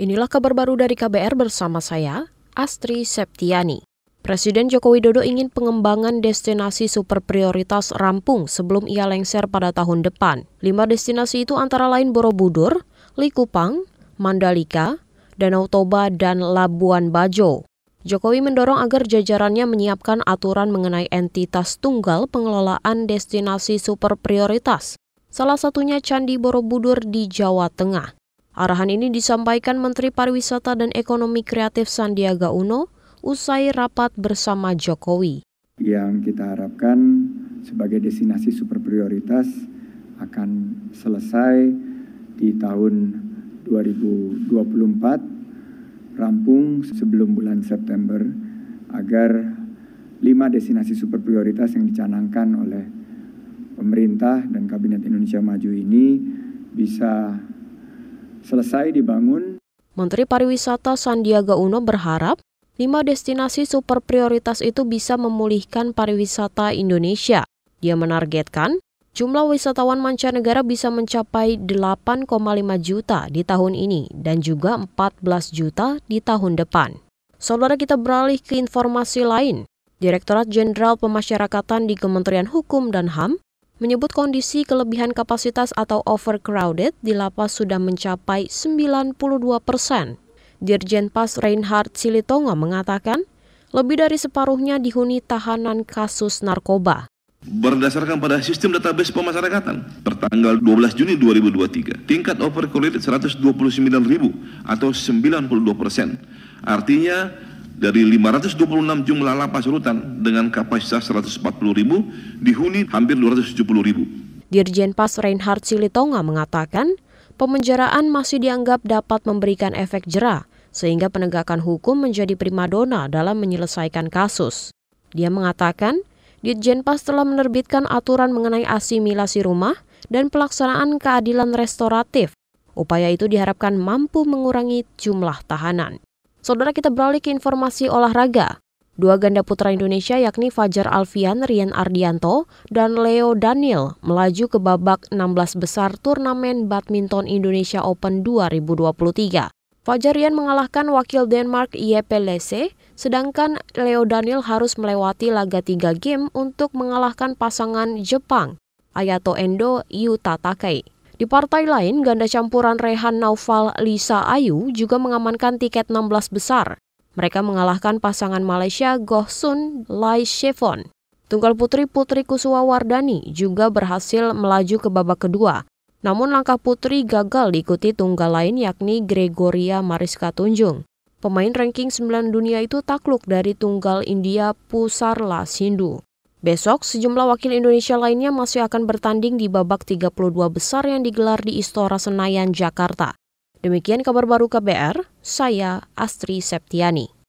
Inilah kabar baru dari KBR bersama saya, Astri Septiani. Presiden Joko Widodo ingin pengembangan destinasi super prioritas rampung sebelum ia lengser pada tahun depan. Lima destinasi itu antara lain Borobudur, Likupang, Mandalika, Danau Toba, dan Labuan Bajo. Jokowi mendorong agar jajarannya menyiapkan aturan mengenai entitas tunggal pengelolaan destinasi super prioritas. Salah satunya Candi Borobudur di Jawa Tengah. Arahan ini disampaikan Menteri Pariwisata dan Ekonomi Kreatif Sandiaga Uno usai rapat bersama Jokowi. Yang kita harapkan sebagai destinasi super prioritas akan selesai di tahun 2024 rampung sebelum bulan September agar lima destinasi super prioritas yang dicanangkan oleh pemerintah dan Kabinet Indonesia Maju ini bisa selesai dibangun. Menteri Pariwisata Sandiaga Uno berharap lima destinasi super prioritas itu bisa memulihkan pariwisata Indonesia. Dia menargetkan jumlah wisatawan mancanegara bisa mencapai 8,5 juta di tahun ini dan juga 14 juta di tahun depan. Saudara kita beralih ke informasi lain. Direktorat Jenderal Pemasyarakatan di Kementerian Hukum dan HAM menyebut kondisi kelebihan kapasitas atau overcrowded di lapas sudah mencapai 92 persen. Dirjen Pas Reinhard Silitonga mengatakan, lebih dari separuhnya dihuni tahanan kasus narkoba. Berdasarkan pada sistem database pemasyarakatan, tertanggal 12 Juni 2023, tingkat overcrowded 129 ribu atau 92 persen. Artinya dari 526 jumlah lapas rutan dengan kapasitas 140 ribu, dihuni hampir 270 ribu. Dirjen Pas Reinhard Silitonga mengatakan, pemenjaraan masih dianggap dapat memberikan efek jerah, sehingga penegakan hukum menjadi primadona dalam menyelesaikan kasus. Dia mengatakan, Dirjen Pas telah menerbitkan aturan mengenai asimilasi rumah dan pelaksanaan keadilan restoratif. Upaya itu diharapkan mampu mengurangi jumlah tahanan. Saudara kita beralih ke informasi olahraga. Dua ganda putra Indonesia yakni Fajar Alfian, Rian Ardianto, dan Leo Daniel melaju ke babak 16 besar turnamen badminton Indonesia Open 2023. Fajar Rian mengalahkan wakil Denmark Jeppe Lese, sedangkan Leo Daniel harus melewati laga tiga game untuk mengalahkan pasangan Jepang, Ayato Endo Yuta Takei. Di partai lain, ganda campuran Rehan Naufal Lisa Ayu juga mengamankan tiket 16 besar. Mereka mengalahkan pasangan Malaysia Goh Sun Lai Shevon. Tunggal putri Putri Kusuma Wardani juga berhasil melaju ke babak kedua. Namun langkah putri gagal diikuti tunggal lain yakni Gregoria Mariska Tunjung. Pemain ranking 9 dunia itu takluk dari tunggal India Pusarla Sindhu. Besok, sejumlah wakil Indonesia lainnya masih akan bertanding di babak 32 besar yang digelar di Istora Senayan, Jakarta. Demikian kabar baru KBR, saya Astri Septiani.